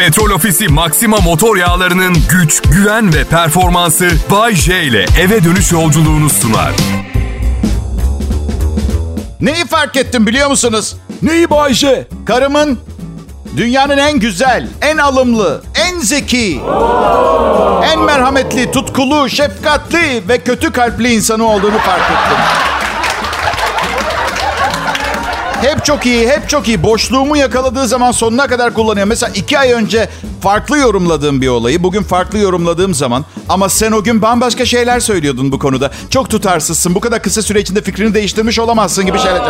Petrol Ofisi Maxima motor yağlarının güç, güven ve performansı Bay J ile eve dönüş yolculuğunu sunar. Neyi fark ettim biliyor musunuz? Neyi Bayşe? Karımın dünyanın en güzel, en alımlı, en zeki, en merhametli, tutkulu, şefkatli ve kötü kalpli insanı olduğunu fark ettim. Hep çok iyi, hep çok iyi. Boşluğumu yakaladığı zaman sonuna kadar kullanıyor. Mesela iki ay önce farklı yorumladığım bir olayı, bugün farklı yorumladığım zaman ama sen o gün bambaşka şeyler söylüyordun bu konuda. Çok tutarsızsın, bu kadar kısa süre içinde fikrini değiştirmiş olamazsın gibi şeyler.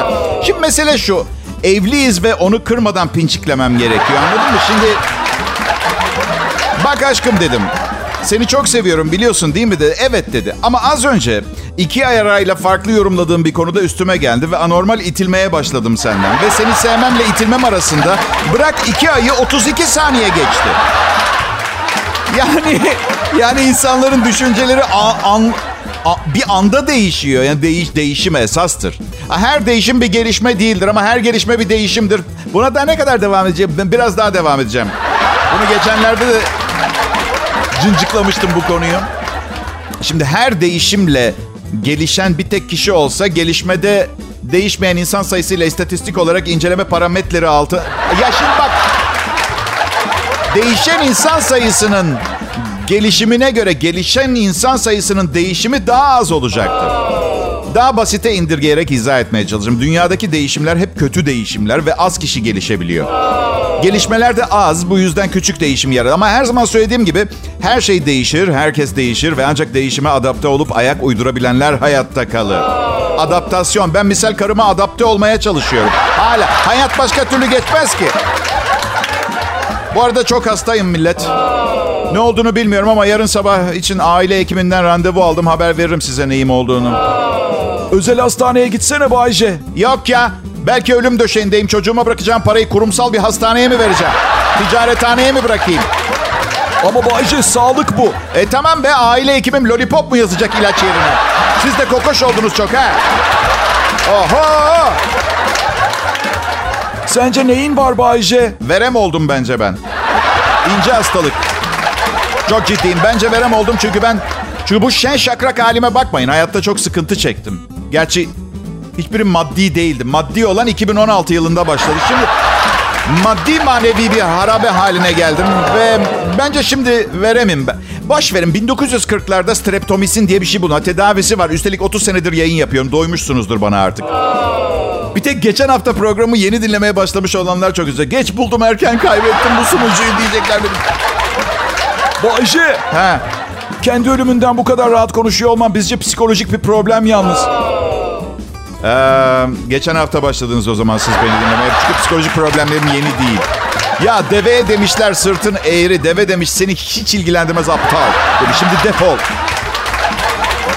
Şimdi mesele şu, evliyiz ve onu kırmadan pinçiklemem gerekiyor anladın mı? Şimdi bak aşkım dedim. Seni çok seviyorum biliyorsun değil mi dedi. Evet dedi. Ama az önce iki ay arayla farklı yorumladığım bir konuda üstüme geldi ve anormal itilmeye başladım senden. Ve seni sevmemle itilmem arasında bırak iki ayı 32 saniye geçti. Yani yani insanların düşünceleri a- an, a- bir anda değişiyor. Yani değiş değişim esastır. Her değişim bir gelişme değildir ama her gelişme bir değişimdir. Buna da ne kadar devam edeceğim? Biraz daha devam edeceğim. Bunu geçenlerde de cıncıklamıştım bu konuyu. Şimdi her değişimle gelişen bir tek kişi olsa gelişmede değişmeyen insan sayısıyla istatistik olarak inceleme parametreleri altı... Ya şimdi bak değişen insan sayısının gelişimine göre gelişen insan sayısının değişimi daha az olacaktır. Daha basite indirgeyerek izah etmeye çalışacağım. Dünyadaki değişimler hep kötü değişimler ve az kişi gelişebiliyor. Gelişmeler de az, bu yüzden küçük değişim yarar. Ama her zaman söylediğim gibi her şey değişir, herkes değişir ve ancak değişime adapte olup ayak uydurabilenler hayatta kalır. Adaptasyon. Ben misal karıma adapte olmaya çalışıyorum. Hala. Hayat başka türlü geçmez ki. Bu arada çok hastayım millet. Ne olduğunu bilmiyorum ama yarın sabah için aile hekiminden randevu aldım. Haber veririm size neyim olduğunu. Özel hastaneye gitsene Bayşe. Yok ya. Belki ölüm döşeğindeyim. Çocuğuma bırakacağım parayı kurumsal bir hastaneye mi vereceğim? Ticarethaneye mi bırakayım? Ama Bayşe sağlık bu. E tamam be aile hekimim lollipop mu yazacak ilaç yerine? Siz de kokoş oldunuz çok ha. Oho! Sence neyin var Bayşe? Verem oldum bence ben. İnce hastalık. Çok ciddiyim. Bence verem oldum çünkü ben... Çünkü bu şen şakrak halime bakmayın. Hayatta çok sıkıntı çektim. Gerçi hiçbiri maddi değildi. Maddi olan 2016 yılında başladı. Şimdi maddi manevi bir harabe haline geldim ve bence şimdi veremim ben. Boş verin 1940'larda streptomisin diye bir şey buna tedavisi var. Üstelik 30 senedir yayın yapıyorum. Doymuşsunuzdur bana artık. Bir tek geçen hafta programı yeni dinlemeye başlamış olanlar çok üzüldü. Geç buldum erken kaybettim bu sunucuyu diyecekler. Bayşe. Ha. Kendi ölümünden bu kadar rahat konuşuyor olman bizce psikolojik bir problem yalnız. Ee, geçen hafta başladınız o zaman siz beni dinlemeye. Çünkü psikolojik problemlerim yeni değil. Ya deveye demişler sırtın eğri. Deve demiş seni hiç ilgilendirmez aptal. Demiş şimdi defol.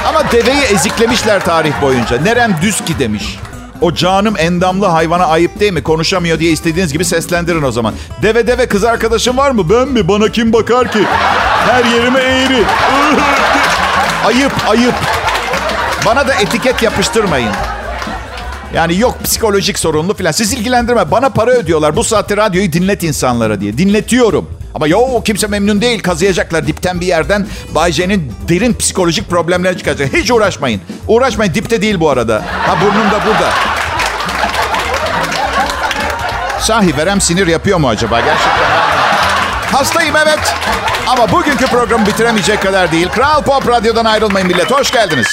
Ama deveyi eziklemişler tarih boyunca. Nerem düz ki demiş. O canım endamlı hayvana ayıp değil mi? Konuşamıyor diye istediğiniz gibi seslendirin o zaman. Deve deve kız arkadaşın var mı? Ben mi? Bana kim bakar ki? Her yerime eğri. ayıp ayıp. Bana da etiket yapıştırmayın. Yani yok psikolojik sorunlu falan. Siz ilgilendirme. Bana para ödüyorlar. Bu saatte radyoyu dinlet insanlara diye. Dinletiyorum. Ama yok kimse memnun değil. Kazıyacaklar dipten bir yerden. Bay J'nin derin psikolojik problemleri çıkacak. Hiç uğraşmayın. Uğraşmayın. Dipte değil bu arada. Ha burnum da burada. Sahi verem sinir yapıyor mu acaba? Gerçekten. Hastayım evet. Ama bugünkü programı bitiremeyecek kadar değil. Kral Pop Radyo'dan ayrılmayın millet. Hoş geldiniz.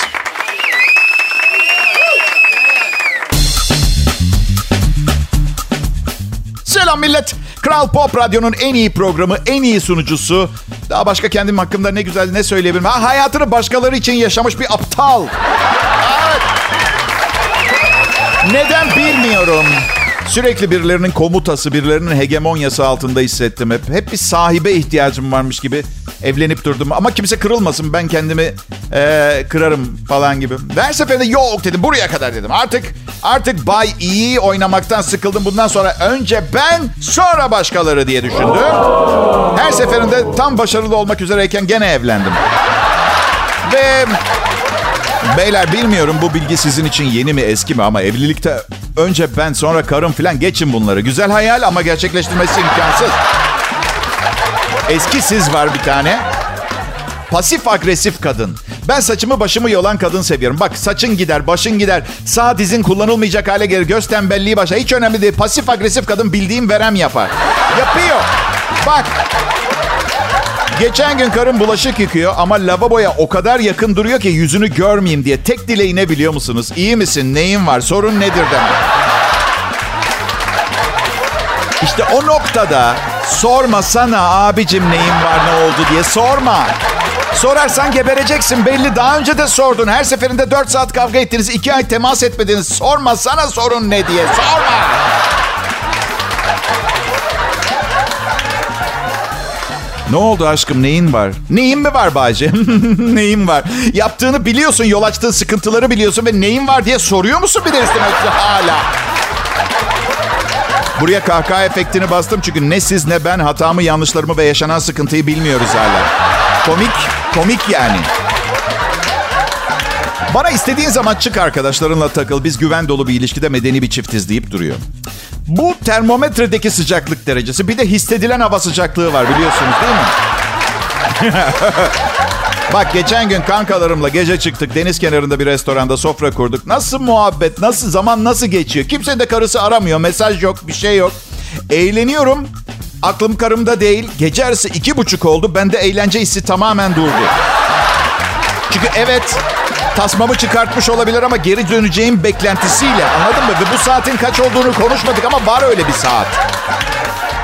Selam millet. Kral Pop Radyo'nun en iyi programı, en iyi sunucusu. Daha başka kendim hakkında ne güzel ne söyleyebilirim. Ha, hayatını başkaları için yaşamış bir aptal. Evet. Neden bilmiyorum. Sürekli birilerinin komutası, birilerinin hegemonyası altında hissettim hep. Hep bir sahibe ihtiyacım varmış gibi evlenip durdum. Ama kimse kırılmasın ben kendimi eee, kırarım falan gibi. Her seferinde yok dedim buraya kadar dedim. Artık artık bay iyi oynamaktan sıkıldım. Bundan sonra önce ben sonra başkaları diye düşündüm. Her seferinde tam başarılı olmak üzereyken gene evlendim. Ve Beyler bilmiyorum bu bilgi sizin için yeni mi eski mi ama evlilikte önce ben sonra karım falan geçin bunları. Güzel hayal ama gerçekleştirmesi imkansız. Eski siz var bir tane. Pasif agresif kadın. Ben saçımı başımı yolan kadın seviyorum. Bak saçın gider, başın gider. Sağ dizin kullanılmayacak hale gelir. Göz tembelliği başa. Hiç önemli değil. Pasif agresif kadın bildiğim verem yapar. Yapıyor. Bak. Geçen gün karım bulaşık yıkıyor ama lavaboya o kadar yakın duruyor ki yüzünü görmeyeyim diye. Tek dileği ne biliyor musunuz? İyi misin? Neyin var? Sorun nedir demek. İşte o noktada sorma sana abicim neyin var ne oldu diye sorma. Sorarsan gebereceksin belli. Daha önce de sordun. Her seferinde 4 saat kavga ettiniz. 2 ay temas etmediniz. Sorma sana sorun ne diye. Sorma. Ne oldu aşkım neyin var? Neyin mi var Bayce? neyin var? Yaptığını biliyorsun, yol açtığın sıkıntıları biliyorsun ve neyin var diye soruyor musun bir de üstüne hala? Buraya kahkaha efektini bastım çünkü ne siz ne ben hatamı, yanlışlarımı ve yaşanan sıkıntıyı bilmiyoruz hala. Komik, komik yani. Bana istediğin zaman çık arkadaşlarınla takıl. Biz güven dolu bir ilişkide medeni bir çiftiz deyip duruyor. Bu termometredeki sıcaklık derecesi bir de hissedilen hava sıcaklığı var biliyorsunuz değil mi? Bak geçen gün kankalarımla gece çıktık. Deniz kenarında bir restoranda sofra kurduk. Nasıl muhabbet, nasıl zaman nasıl geçiyor? Kimse de karısı aramıyor. Mesaj yok, bir şey yok. Eğleniyorum. Aklım karımda değil. Gece yarısı iki buçuk oldu. Bende eğlence hissi tamamen durdu. Çünkü evet tasmamı çıkartmış olabilir ama geri döneceğim beklentisiyle. Anladın mı? Ve bu saatin kaç olduğunu konuşmadık ama var öyle bir saat.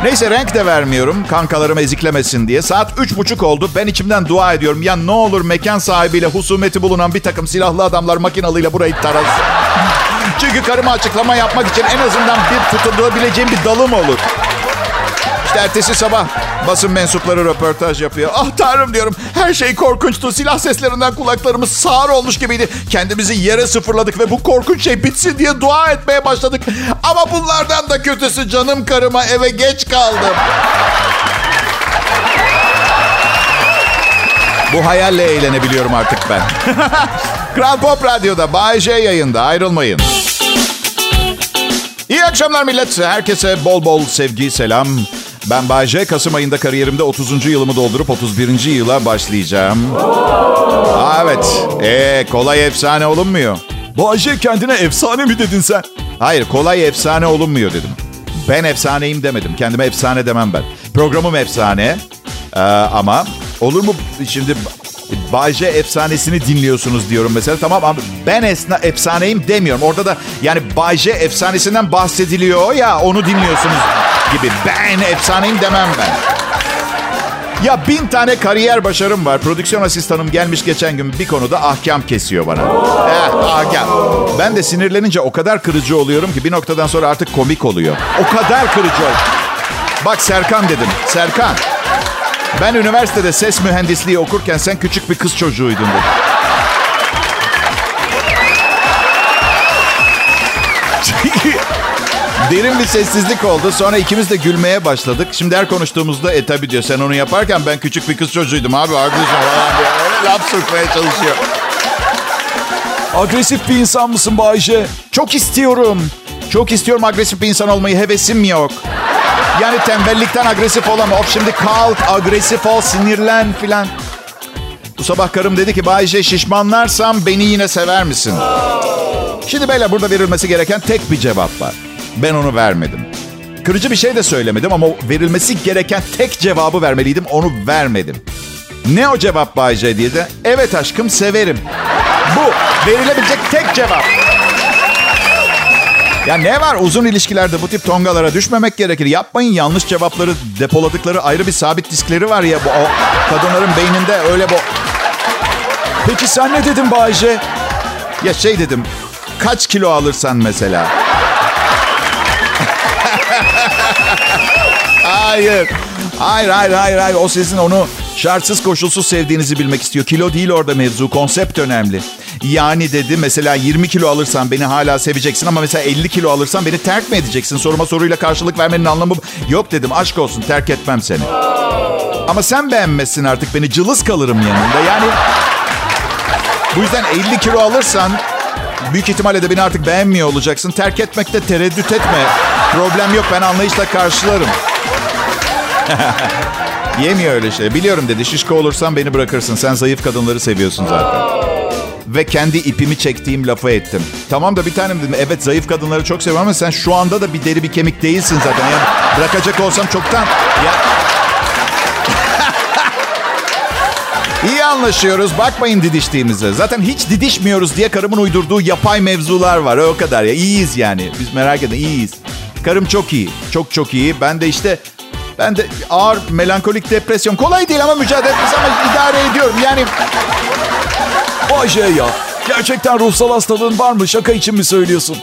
Neyse renk de vermiyorum kankalarım eziklemesin diye. Saat üç buçuk oldu. Ben içimden dua ediyorum. Ya ne olur mekan sahibiyle husumeti bulunan bir takım silahlı adamlar makinalıyla burayı tarasın. Çünkü karıma açıklama yapmak için en azından bir tutulabileceğim bir dalım olur. İşte ertesi sabah basın mensupları röportaj yapıyor. Ah tanrım diyorum her şey korkunçtu. Silah seslerinden kulaklarımız sağır olmuş gibiydi. Kendimizi yere sıfırladık ve bu korkunç şey bitsin diye dua etmeye başladık. Ama bunlardan da kötüsü canım karıma eve geç kaldım. Bu hayalle eğlenebiliyorum artık ben. Kral Pop Radyo'da Bay J yayında ayrılmayın. İyi akşamlar millet. Herkese bol bol sevgi, selam. Ben Bayce. Kasım ayında kariyerimde 30. yılımı doldurup 31. yıla başlayacağım. Aa, evet. Ee, kolay efsane olunmuyor. Bayce kendine efsane mi dedin sen? Hayır, kolay efsane olunmuyor dedim. Ben efsaneyim demedim. Kendime efsane demem ben. Programım efsane. Ee, ama olur mu şimdi Bayce efsanesini dinliyorsunuz diyorum mesela. Tamam ama ben esna, efsaneyim demiyorum. Orada da yani Bayce efsanesinden bahsediliyor ya onu dinliyorsunuz gibi. Ben efsaneyim demem ben. Ya bin tane kariyer başarım var. Prodüksiyon asistanım gelmiş geçen gün bir konuda ahkam kesiyor bana. Eh, ahkam. Ben de sinirlenince o kadar kırıcı oluyorum ki bir noktadan sonra artık komik oluyor. O kadar kırıcı oluyor. Bak Serkan dedim. Serkan. Ben üniversitede ses mühendisliği okurken sen küçük bir kız çocuğuydun dedim. Derin bir sessizlik oldu. Sonra ikimiz de gülmeye başladık. Şimdi her konuştuğumuzda e tabi diyor sen onu yaparken ben küçük bir kız çocuğuydum abi arkadaşım falan diyor. Öyle laf sokmaya çalışıyor. Agresif bir insan mısın Bayce? Çok istiyorum. Çok istiyorum agresif bir insan olmayı. Hevesim yok. Yani tembellikten agresif olamam. Of şimdi kalk, agresif ol, sinirlen filan. Bu sabah karım dedi ki Bayce şişmanlarsam beni yine sever misin? Şimdi böyle burada verilmesi gereken tek bir cevap var. Ben onu vermedim. Kırıcı bir şey de söylemedim ama verilmesi gereken tek cevabı vermeliydim. Onu vermedim. Ne o cevap Bayce diye de evet aşkım severim. Bu verilebilecek tek cevap. Ya ne var uzun ilişkilerde bu tip tongalara düşmemek gerekir. Yapmayın yanlış cevapları depoladıkları ayrı bir sabit diskleri var ya bu o kadınların beyninde öyle bu. Peki sen ne dedin Bayce? Ya şey dedim. Kaç kilo alırsan mesela. Hayır. Hayır, hayır, hayır, hayır. O sizin onu şartsız koşulsuz sevdiğinizi bilmek istiyor. Kilo değil orada mevzu. Konsept önemli. Yani dedi mesela 20 kilo alırsan beni hala seveceksin ama mesela 50 kilo alırsan beni terk mi edeceksin? Soruma soruyla karşılık vermenin anlamı yok dedim. Aşk olsun terk etmem seni. Ama sen beğenmezsin artık beni. Cılız kalırım yanında. Yani bu yüzden 50 kilo alırsan büyük ihtimalle de beni artık beğenmiyor olacaksın. Terk etmekte tereddüt etme. Problem yok ben anlayışla karşılarım. Yemiyor öyle şey. Biliyorum dedi. Şişko olursan beni bırakırsın. Sen zayıf kadınları seviyorsun zaten. Ve kendi ipimi çektiğim lafı ettim. Tamam da bir tanem dedim. Evet zayıf kadınları çok seviyorum ama sen şu anda da bir deri bir kemik değilsin zaten. Yani bırakacak olsam çoktan. Ya... İyi anlaşıyoruz. Bakmayın didiştiğimize. Zaten hiç didişmiyoruz diye karımın uydurduğu yapay mevzular var. O kadar ya. İyiyiz yani. Biz merak edin iyiyiz. Karım çok iyi. Çok çok iyi. Ben de işte ben de ağır melankolik depresyon. Kolay değil ama mücadele etmesi ama idare ediyorum. Yani Vay şey ya. Gerçekten ruhsal hastalığın var mı? Şaka için mi söylüyorsun?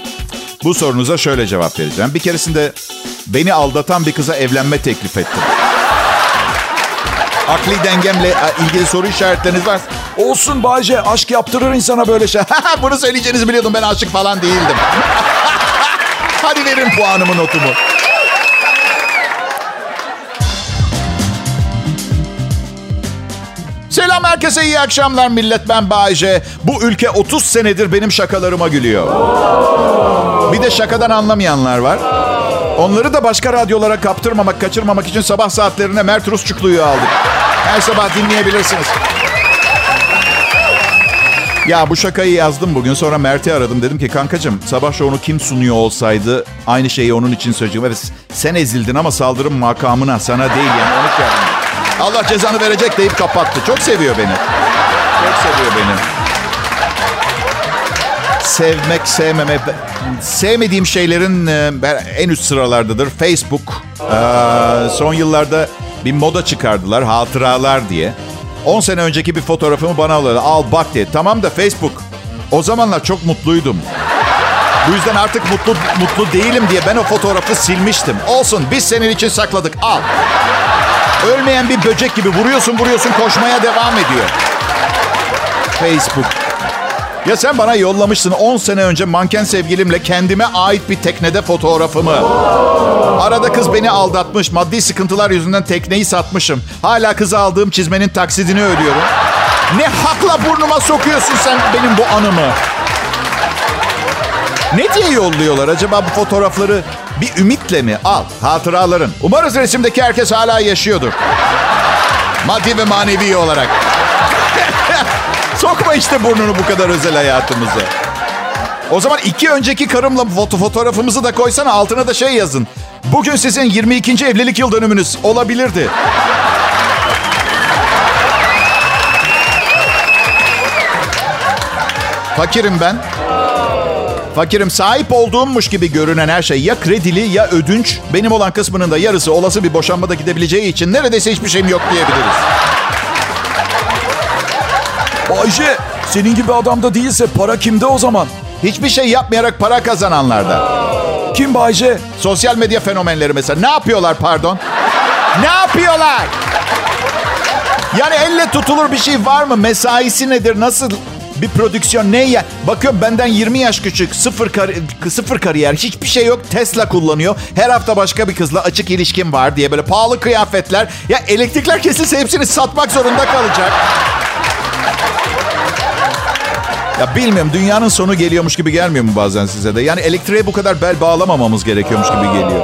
bu sorunuza şöyle cevap vereceğim. Bir keresinde beni aldatan bir kıza evlenme teklif ettim. Akli dengemle ilgili soru işaretleriniz var. Olsun Bayce. Aşk yaptırır insana böyle şey. Bunu söyleyeceğinizi biliyordum. Ben aşık falan değildim. Hadi verin puanımı notumu. Selam herkese iyi akşamlar millet ben Bayece. Bu ülke 30 senedir benim şakalarıma gülüyor. Bir de şakadan anlamayanlar var. Onları da başka radyolara kaptırmamak, kaçırmamak için sabah saatlerine Mert Rusçuklu'yu aldık. Her sabah dinleyebilirsiniz. Ya bu şakayı yazdım bugün. Sonra Mert'i aradım. Dedim ki kankacığım sabah şovunu kim sunuyor olsaydı aynı şeyi onun için söyleyeceğim. Evet sen ezildin ama saldırım makamına sana değil yani onu söyledim. Allah cezanı verecek deyip kapattı. Çok seviyor beni. Çok seviyor beni. Sevmek, sevmemek. Sevmediğim şeylerin e, en üst sıralardadır. Facebook. Ee, son yıllarda bir moda çıkardılar. Hatıralar diye. 10 sene önceki bir fotoğrafımı bana alıyorlar. Al bak diye. Tamam da Facebook. O zamanlar çok mutluydum. Bu yüzden artık mutlu mutlu değilim diye ben o fotoğrafı silmiştim. Olsun biz senin için sakladık. Al. Ölmeyen bir böcek gibi vuruyorsun vuruyorsun koşmaya devam ediyor. Facebook. Ya sen bana yollamışsın 10 sene önce manken sevgilimle kendime ait bir teknede fotoğrafımı. Arada kız beni aldatmış. Maddi sıkıntılar yüzünden tekneyi satmışım. Hala kıza aldığım çizmenin taksidini ödüyorum. Ne hakla burnuma sokuyorsun sen benim bu anımı? Ne diye yolluyorlar acaba bu fotoğrafları? Bir ümitle mi? Al hatıraların. Umarız resimdeki herkes hala yaşıyordur. Maddi ve manevi olarak. Sokma işte burnunu bu kadar özel hayatımıza. O zaman iki önceki karımla foto fotoğrafımızı da koysana altına da şey yazın. Bugün sizin 22. evlilik yıl dönümünüz olabilirdi. Fakirim ben. Fakirim sahip olduğummuş gibi görünen her şey ya kredili ya ödünç. Benim olan kısmının da yarısı olası bir boşanmada gidebileceği için neredeyse hiçbir şeyim yok diyebiliriz. Bayce senin gibi adamda değilse para kimde o zaman? Hiçbir şey yapmayarak para kazananlarda. Kim Bayce? Sosyal medya fenomenleri mesela. Ne yapıyorlar pardon? Ne yapıyorlar? Yani elle tutulur bir şey var mı? Mesaisi nedir? Nasıl bir prodüksiyon ne ya? Bakıyorum benden 20 yaş küçük. Sıfır, kar- sıfır kariyer. Hiçbir şey yok. Tesla kullanıyor. Her hafta başka bir kızla açık ilişkim var diye böyle pahalı kıyafetler. Ya elektrikler kesilse hepsini satmak zorunda kalacak. Ya bilmiyorum dünyanın sonu geliyormuş gibi gelmiyor mu bazen size de? Yani elektriğe bu kadar bel bağlamamamız gerekiyormuş gibi geliyor.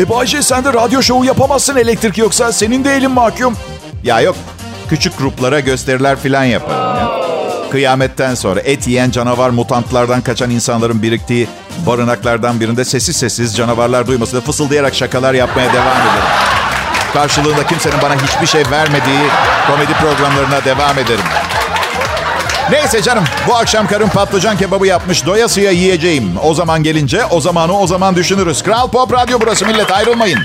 E Bayce sen de radyo şovu yapamazsın elektrik yoksa. Senin de elin mahkum. Ya yok küçük gruplara gösteriler falan yaparım ya. Kıyametten sonra et yiyen canavar mutantlardan kaçan insanların biriktiği barınaklardan birinde sessiz sessiz canavarlar duymasın fısıldayarak şakalar yapmaya devam ederim. Karşılığında kimsenin bana hiçbir şey vermediği komedi programlarına devam ederim. Neyse canım bu akşam karım patlıcan kebabı yapmış doyasıya yiyeceğim. O zaman gelince o zamanı o zaman düşünürüz. Kral Pop Radyo burası millet ayrılmayın.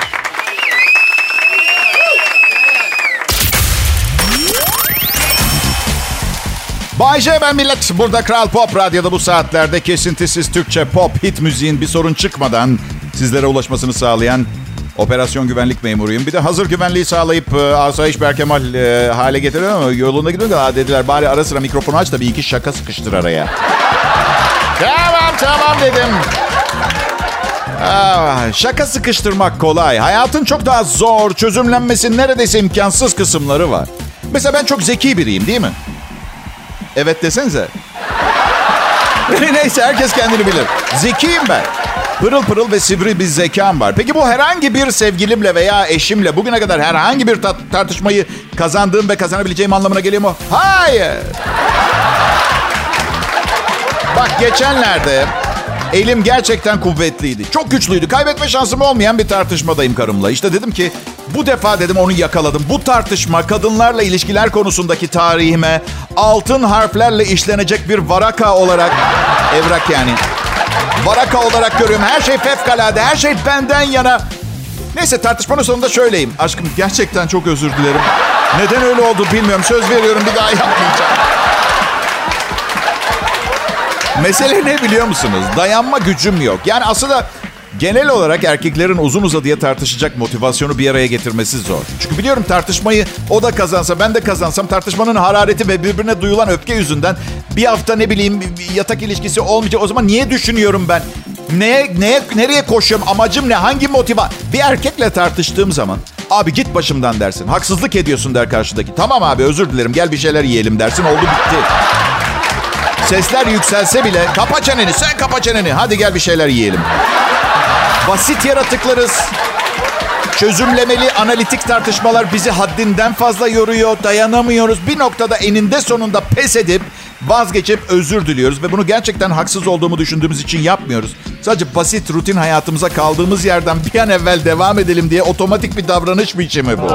Bay J ben millet. Burada Kral Pop Radyo'da bu saatlerde kesintisiz Türkçe pop hit müziğin bir sorun çıkmadan sizlere ulaşmasını sağlayan operasyon güvenlik memuruyum. Bir de hazır güvenliği sağlayıp e, asayiş Berkemal e, hale getiriyor ama yolunda gidiyor da dediler bari ara sıra mikrofonu aç da bir iki şaka sıkıştır araya. tamam tamam dedim. Ah, şaka sıkıştırmak kolay. Hayatın çok daha zor, çözümlenmesi neredeyse imkansız kısımları var. Mesela ben çok zeki biriyim değil mi? Evet desenize. Neyse herkes kendini bilir. Zekiyim ben. Pırıl pırıl ve sivri bir zekam var. Peki bu herhangi bir sevgilimle veya eşimle bugüne kadar herhangi bir tar- tartışmayı kazandığım ve kazanabileceğim anlamına geliyor mu? Hayır. Bak geçenlerde elim gerçekten kuvvetliydi. Çok güçlüydü. Kaybetme şansım olmayan bir tartışmadayım karımla. İşte dedim ki bu defa dedim onu yakaladım. Bu tartışma kadınlarla ilişkiler konusundaki tarihime altın harflerle işlenecek bir varaka olarak evrak yani. Varaka olarak görüyorum. Her şey fevkalade. Her şey benden yana. Neyse tartışmanın sonunda şöyleyim. Aşkım gerçekten çok özür dilerim. Neden öyle oldu bilmiyorum. Söz veriyorum bir daha yapmayacağım. Mesele ne biliyor musunuz? Dayanma gücüm yok. Yani aslında genel olarak erkeklerin uzun uzadıya tartışacak motivasyonu bir araya getirmesi zor. Çünkü biliyorum tartışmayı o da kazansa ben de kazansam tartışmanın harareti ve birbirine duyulan öfke yüzünden bir hafta ne bileyim yatak ilişkisi olmayacak. O zaman niye düşünüyorum ben? Neye, neye, nereye koşuyorum? Amacım ne? Hangi motiva? Bir erkekle tartıştığım zaman abi git başımdan dersin. Haksızlık ediyorsun der karşıdaki. Tamam abi özür dilerim gel bir şeyler yiyelim dersin. Oldu bitti. Sesler yükselse bile kapa çeneni sen kapa çeneni. Hadi gel bir şeyler yiyelim. Basit yaratıklarız. Çözümlemeli analitik tartışmalar bizi haddinden fazla yoruyor. Dayanamıyoruz. Bir noktada eninde sonunda pes edip vazgeçip özür diliyoruz. Ve bunu gerçekten haksız olduğumu düşündüğümüz için yapmıyoruz. Sadece basit rutin hayatımıza kaldığımız yerden bir an evvel devam edelim diye otomatik bir davranış biçimi bu.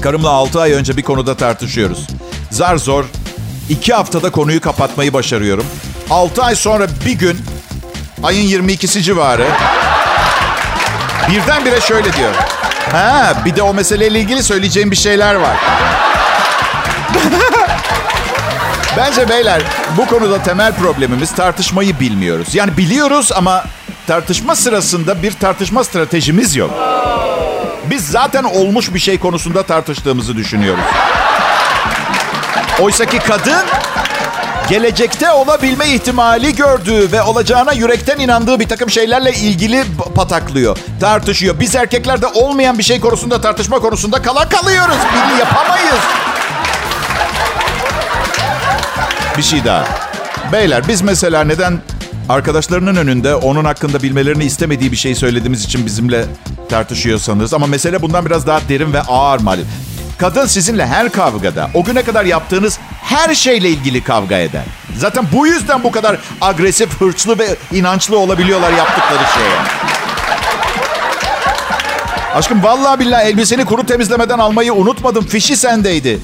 Karımla 6 ay önce bir konuda tartışıyoruz. Zar zor iki haftada konuyu kapatmayı başarıyorum. 6 ay sonra bir gün ayın 22'si civarı birdenbire şöyle diyor. Ha bir de o meseleyle ilgili söyleyeceğim bir şeyler var. Bence beyler bu konuda temel problemimiz tartışmayı bilmiyoruz. Yani biliyoruz ama tartışma sırasında bir tartışma stratejimiz yok. Biz zaten olmuş bir şey konusunda tartıştığımızı düşünüyoruz. Oysaki kadın gelecekte olabilme ihtimali gördüğü ve olacağına yürekten inandığı bir takım şeylerle ilgili pataklıyor, tartışıyor. Biz erkeklerde olmayan bir şey konusunda tartışma konusunda kala kalıyoruz. Birliği yapamayız. Bir şey daha. Beyler biz mesela neden arkadaşlarının önünde onun hakkında bilmelerini istemediği bir şey söylediğimiz için bizimle tartışıyorsanız ama mesele bundan biraz daha derin ve ağır maalesef. Kadın sizinle her kavgada o güne kadar yaptığınız her şeyle ilgili kavga eder. Zaten bu yüzden bu kadar agresif, hırçlı ve inançlı olabiliyorlar yaptıkları şeye. Aşkım vallahi billahi elbiseni kuru temizlemeden almayı unutmadım. Fişi sendeydi.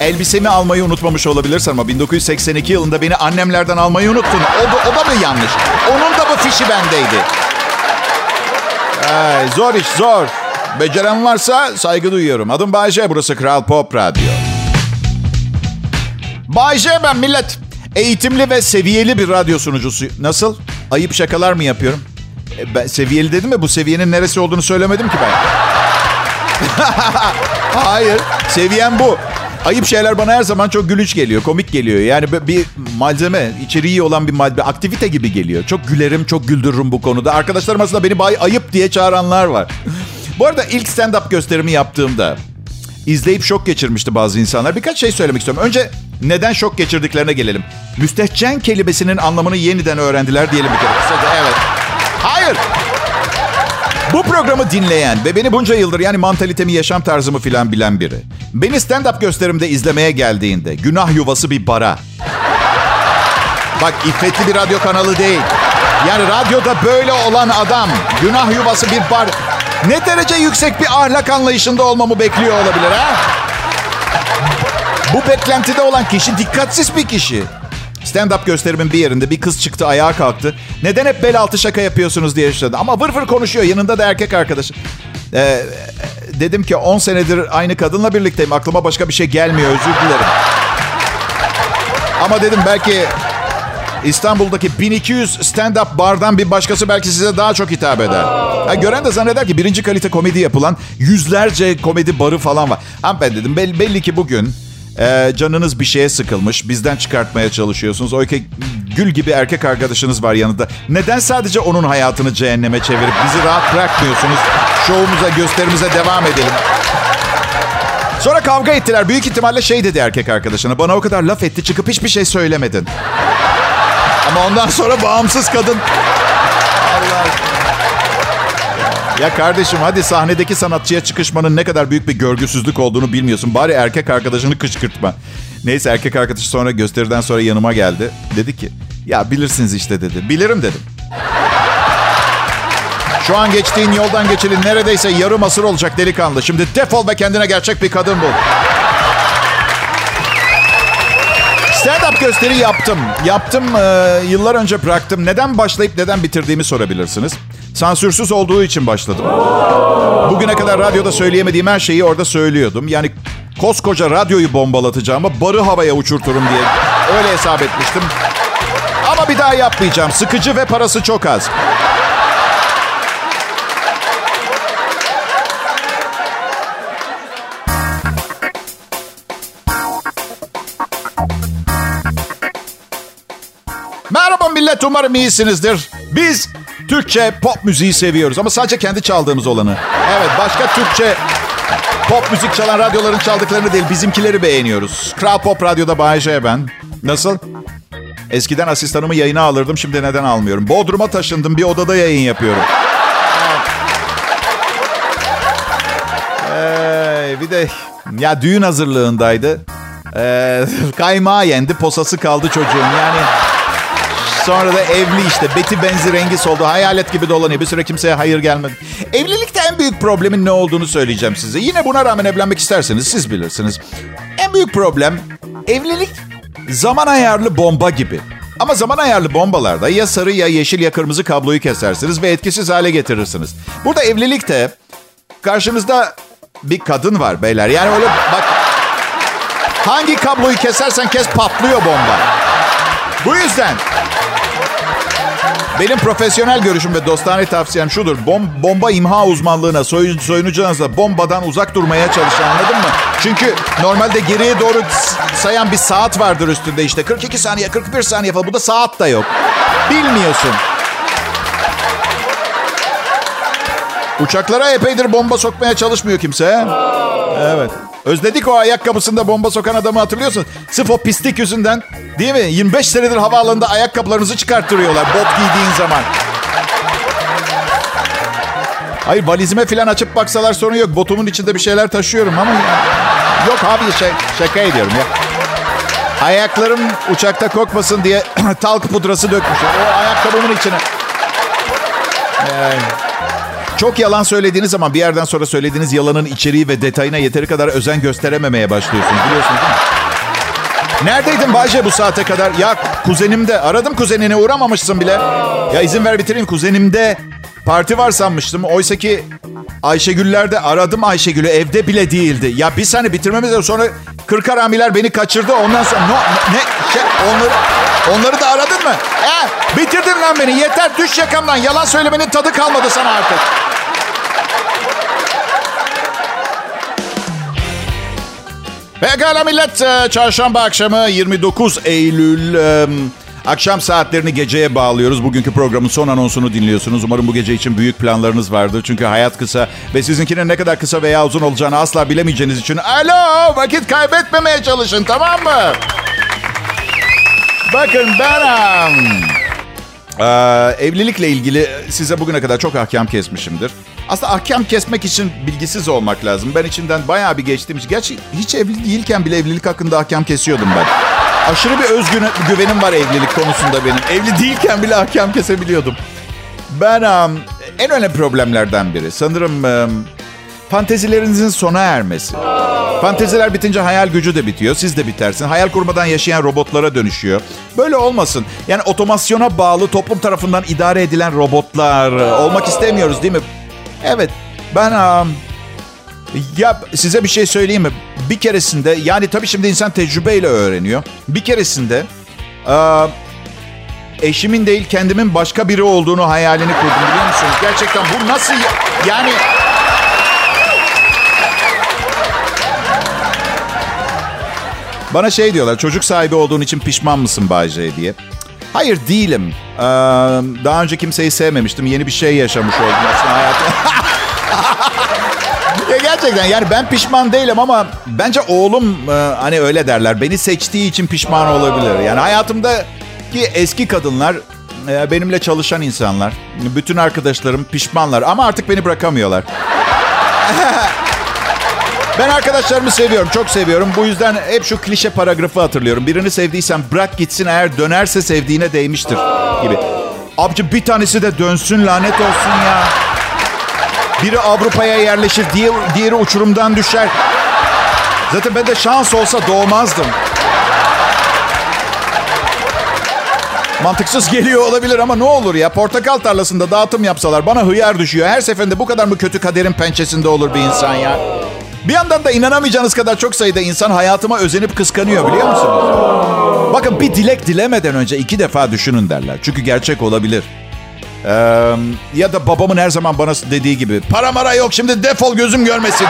Elbisemi almayı unutmamış olabilirsin ama 1982 yılında beni annemlerden almayı unuttun. O da, o da mı yanlış? Onun da mı fişi bendeydi? Ay, zor iş zor. Beceren varsa saygı duyuyorum. Adım Bayce, burası Kral Pop Radyo. Bayce ben millet. Eğitimli ve seviyeli bir radyo sunucusu. Nasıl? Ayıp şakalar mı yapıyorum? E, ben seviyeli dedim mi? Bu seviyenin neresi olduğunu söylemedim ki ben. Hayır, seviyem bu. Ayıp şeyler bana her zaman çok gülüç geliyor, komik geliyor. Yani bir malzeme, içeriği olan bir malzeme, aktivite gibi geliyor. Çok gülerim, çok güldürürüm bu konuda. Arkadaşlarım aslında beni bay ayıp diye çağıranlar var. Bu arada ilk stand-up gösterimi yaptığımda izleyip şok geçirmişti bazı insanlar. Birkaç şey söylemek istiyorum. Önce neden şok geçirdiklerine gelelim. Müstehcen kelimesinin anlamını yeniden öğrendiler diyelim bir kere. Evet. Hayır. Bu programı dinleyen ve beni bunca yıldır yani mantalitemi, yaşam tarzımı filan bilen biri. Beni stand-up gösterimde izlemeye geldiğinde günah yuvası bir bara. Bak iffetli bir radyo kanalı değil. Yani radyoda böyle olan adam günah yuvası bir bar. Ne derece yüksek bir ahlak anlayışında olmamı bekliyor olabilir ha? Bu beklentide olan kişi dikkatsiz bir kişi. Stand-up gösterimin bir yerinde bir kız çıktı ayağa kalktı. Neden hep bel altı şaka yapıyorsunuz diye yaşadı. Ama vır vır konuşuyor yanında da erkek arkadaşı. Ee, dedim ki 10 senedir aynı kadınla birlikteyim. Aklıma başka bir şey gelmiyor özür dilerim. Ama dedim belki İstanbul'daki 1200 stand-up bardan bir başkası belki size daha çok hitap eder. Ha, gören de zanneder ki birinci kalite komedi yapılan yüzlerce komedi barı falan var. Ben dedim belli ki bugün e, canınız bir şeye sıkılmış. Bizden çıkartmaya çalışıyorsunuz. Oysa gül gibi erkek arkadaşınız var yanında. Neden sadece onun hayatını cehenneme çevirip bizi rahat bırakmıyorsunuz? Şovumuza, gösterimize devam edelim. Sonra kavga ettiler. Büyük ihtimalle şey dedi erkek arkadaşına. Bana o kadar laf etti çıkıp hiçbir şey söylemedin. Ama ondan sonra bağımsız kadın Allah. Ya kardeşim hadi sahnedeki sanatçıya çıkışmanın ne kadar büyük bir görgüsüzlük olduğunu bilmiyorsun. Bari erkek arkadaşını kışkırtma. Neyse erkek arkadaşı sonra gösteriden sonra yanıma geldi. Dedi ki ya bilirsiniz işte dedi. Bilirim dedim. Şu an geçtiğin yoldan geçeli neredeyse yarım asır olacak delikanlı. Şimdi defol ve kendine gerçek bir kadın bul. Stand-up gösteri yaptım. Yaptım, e, yıllar önce bıraktım. Neden başlayıp neden bitirdiğimi sorabilirsiniz. Sansürsüz olduğu için başladım. Bugüne kadar radyoda söyleyemediğim her şeyi orada söylüyordum. Yani koskoca radyoyu bombalatacağıma barı havaya uçurturum diye öyle hesap etmiştim. Ama bir daha yapmayacağım. Sıkıcı ve parası çok az. Merhaba millet umarım iyisinizdir. Biz Türkçe pop müziği seviyoruz ama sadece kendi çaldığımız olanı. Evet başka Türkçe pop müzik çalan radyoların çaldıklarını değil bizimkileri beğeniyoruz. Kral Pop Radyo'da Bay J ben. Nasıl? Eskiden asistanımı yayına alırdım şimdi neden almıyorum? Bodrum'a taşındım bir odada yayın yapıyorum. Ee, bir de ya düğün hazırlığındaydı. Ee, kaymağı yendi posası kaldı çocuğun yani. Sonra da evli işte. Beti benzi rengi soldu. Hayalet gibi dolanıyor. Bir süre kimseye hayır gelmedi. Evlilikte en büyük problemin ne olduğunu söyleyeceğim size. Yine buna rağmen evlenmek isterseniz siz bilirsiniz. En büyük problem evlilik zaman ayarlı bomba gibi. Ama zaman ayarlı bombalarda ya sarı ya yeşil ya kırmızı kabloyu kesersiniz ve etkisiz hale getirirsiniz. Burada evlilikte karşınızda bir kadın var beyler. Yani öyle bak hangi kabloyu kesersen kes patlıyor bomba. Bu yüzden benim profesyonel görüşüm ve dostane tavsiyem şudur. Bom, bomba imha uzmanlığına, soyun, soyunucularınızla bombadan uzak durmaya çalışın anladın mı? Çünkü normalde geriye doğru sayan bir saat vardır üstünde işte. 42 saniye, 41 saniye falan. Bu da saat da yok. Bilmiyorsun. Uçaklara epeydir bomba sokmaya çalışmıyor kimse. Evet. Özledik o ayakkabısında bomba sokan adamı hatırlıyorsun. Sırf o pislik yüzünden değil mi? 25 senedir havaalanında ayakkabılarınızı çıkarttırıyorlar bot giydiğin zaman. Hayır valizime falan açıp baksalar sorun yok. Botumun içinde bir şeyler taşıyorum ama... Yok abi şey, şaka ediyorum ya. Ayaklarım uçakta kokmasın diye talk pudrası dökmüşüm. O ayakkabımın içine. Yani... Çok yalan söylediğiniz zaman bir yerden sonra söylediğiniz yalanın içeriği ve detayına yeteri kadar özen gösterememeye başlıyorsunuz. Biliyorsunuz değil mi? Neredeydin Bayce bu saate kadar? Ya kuzenimde. Aradım kuzenini uğramamışsın bile. Ya izin ver bitireyim. Kuzenimde parti var sanmıştım. Oysa ki Ayşegüller'de aradım Ayşegül'ü. Evde bile değildi. Ya bir saniye bitirmemiz lazım. Sonra kırk haramiler beni kaçırdı. Ondan sonra no, ne şey, onları onları da aradın mı? He, bitirdin lan beni. Yeter düş yakamdan. Yalan söylemenin tadı kalmadı sana artık. Pekala millet. e, Çarşamba akşamı 29 Eylül. e, Akşam saatlerini geceye bağlıyoruz. Bugünkü programın son anonsunu dinliyorsunuz. Umarım bu gece için büyük planlarınız vardır. Çünkü hayat kısa ve sizinkinin ne kadar kısa veya uzun olacağını asla bilemeyeceğiniz için alo vakit kaybetmemeye çalışın tamam mı? Bakın ben ee, evlilikle ilgili size bugüne kadar çok ahkam kesmişimdir. Aslında ahkam kesmek için bilgisiz olmak lazım. Ben içinden bayağı bir geçtiğim için. Gerçi hiç evli değilken bile evlilik hakkında ahkam kesiyordum ben. Aşırı bir özgüvenim var evlilik konusunda benim. Evli değilken bile ahkam kesebiliyordum. Ben um, en önemli problemlerden biri sanırım um, fantezilerinizin sona ermesi. Fanteziler bitince hayal gücü de bitiyor. Siz de bitersin. Hayal kurmadan yaşayan robotlara dönüşüyor. Böyle olmasın. Yani otomasyona bağlı toplum tarafından idare edilen robotlar olmak istemiyoruz değil mi? Evet. Ben ya size bir şey söyleyeyim mi? Bir keresinde yani tabii şimdi insan tecrübeyle öğreniyor. Bir keresinde eşimin değil kendimin başka biri olduğunu hayalini kurdum biliyor musunuz? Gerçekten bu nasıl yani Bana şey diyorlar, çocuk sahibi olduğun için pişman mısın Bayce diye. Hayır değilim. Ee, daha önce kimseyi sevmemiştim. Yeni bir şey yaşamış oldum aslında hayatım. ya gerçekten yani ben pişman değilim ama bence oğlum e, hani öyle derler. Beni seçtiği için pişman olabilir. Yani hayatımdaki eski kadınlar e, benimle çalışan insanlar, bütün arkadaşlarım pişmanlar ama artık beni bırakamıyorlar. ben arkadaşlarımı seviyorum, çok seviyorum. Bu yüzden hep şu klişe paragrafı hatırlıyorum. Birini sevdiysen bırak gitsin eğer dönerse sevdiğine değmiştir gibi. Abici bir tanesi de dönsün lanet olsun ya. Biri Avrupa'ya yerleşir, diğer, diğeri uçurumdan düşer. Zaten ben de şans olsa doğmazdım. Mantıksız geliyor olabilir ama ne olur ya. Portakal tarlasında dağıtım yapsalar bana hıyar düşüyor. Her seferinde bu kadar mı kötü kaderin pençesinde olur bir insan ya? Bir yandan da inanamayacağınız kadar çok sayıda insan hayatıma özenip kıskanıyor biliyor musunuz? Bakın bir dilek dilemeden önce iki defa düşünün derler. Çünkü gerçek olabilir. Ee, ya da babamın her zaman bana dediği gibi para mara yok şimdi defol gözüm görmesin.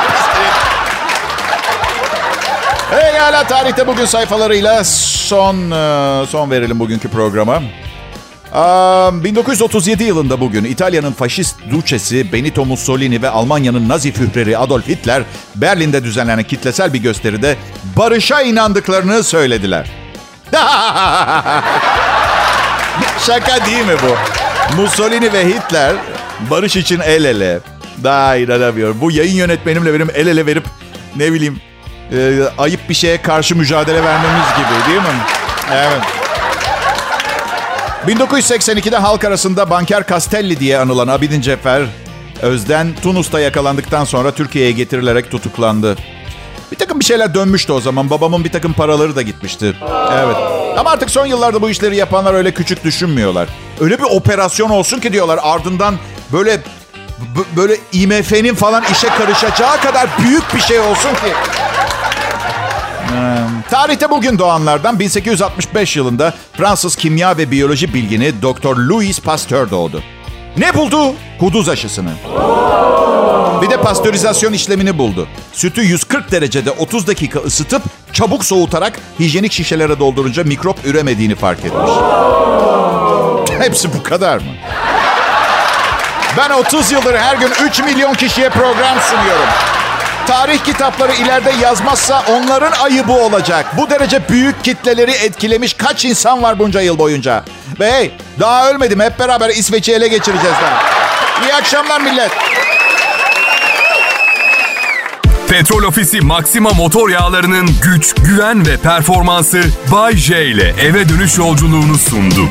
Hey hala tarihte bugün sayfalarıyla son son verelim bugünkü programa. 1937 yılında bugün İtalya'nın faşist duçesi Benito Mussolini ve Almanya'nın Nazi führeri Adolf Hitler Berlin'de düzenlenen kitlesel bir gösteride barışa inandıklarını söylediler. Şaka değil mi bu? Mussolini ve Hitler barış için el ele. Daha inanamıyorum. Bu yayın yönetmenimle benim el ele verip ne bileyim e, ayıp bir şeye karşı mücadele vermemiz gibi değil mi? Evet. 1982'de halk arasında Banker Castelli diye anılan Abidin Cefer, Özden Tunus'ta yakalandıktan sonra Türkiye'ye getirilerek tutuklandı. Bir takım bir şeyler dönmüştü o zaman. Babamın bir takım paraları da gitmişti. Evet. Ama artık son yıllarda bu işleri yapanlar öyle küçük düşünmüyorlar. Öyle bir operasyon olsun ki diyorlar ardından böyle böyle IMF'nin falan işe karışacağı kadar büyük bir şey olsun ki. Tarihte bugün doğanlardan 1865 yılında Fransız kimya ve biyoloji bilgini Dr. Louis Pasteur doğdu. Ne buldu? Kuduz aşısını. Bir de pastörizasyon işlemini buldu. Sütü 140 derecede 30 dakika ısıtıp çabuk soğutarak hijyenik şişelere doldurunca mikrop üremediğini fark etmiş. Hepsi bu kadar mı? Ben 30 yıldır her gün 3 milyon kişiye program sunuyorum. Tarih kitapları ileride yazmazsa onların ayıbı olacak. Bu derece büyük kitleleri etkilemiş kaç insan var bunca yıl boyunca. Ve hey daha ölmedim hep beraber İsveç'i ele geçireceğiz daha. İyi akşamlar millet. Petrol Ofisi Maxima motor yağlarının güç, güven ve performansı Bay J ile eve dönüş yolculuğunu sundu.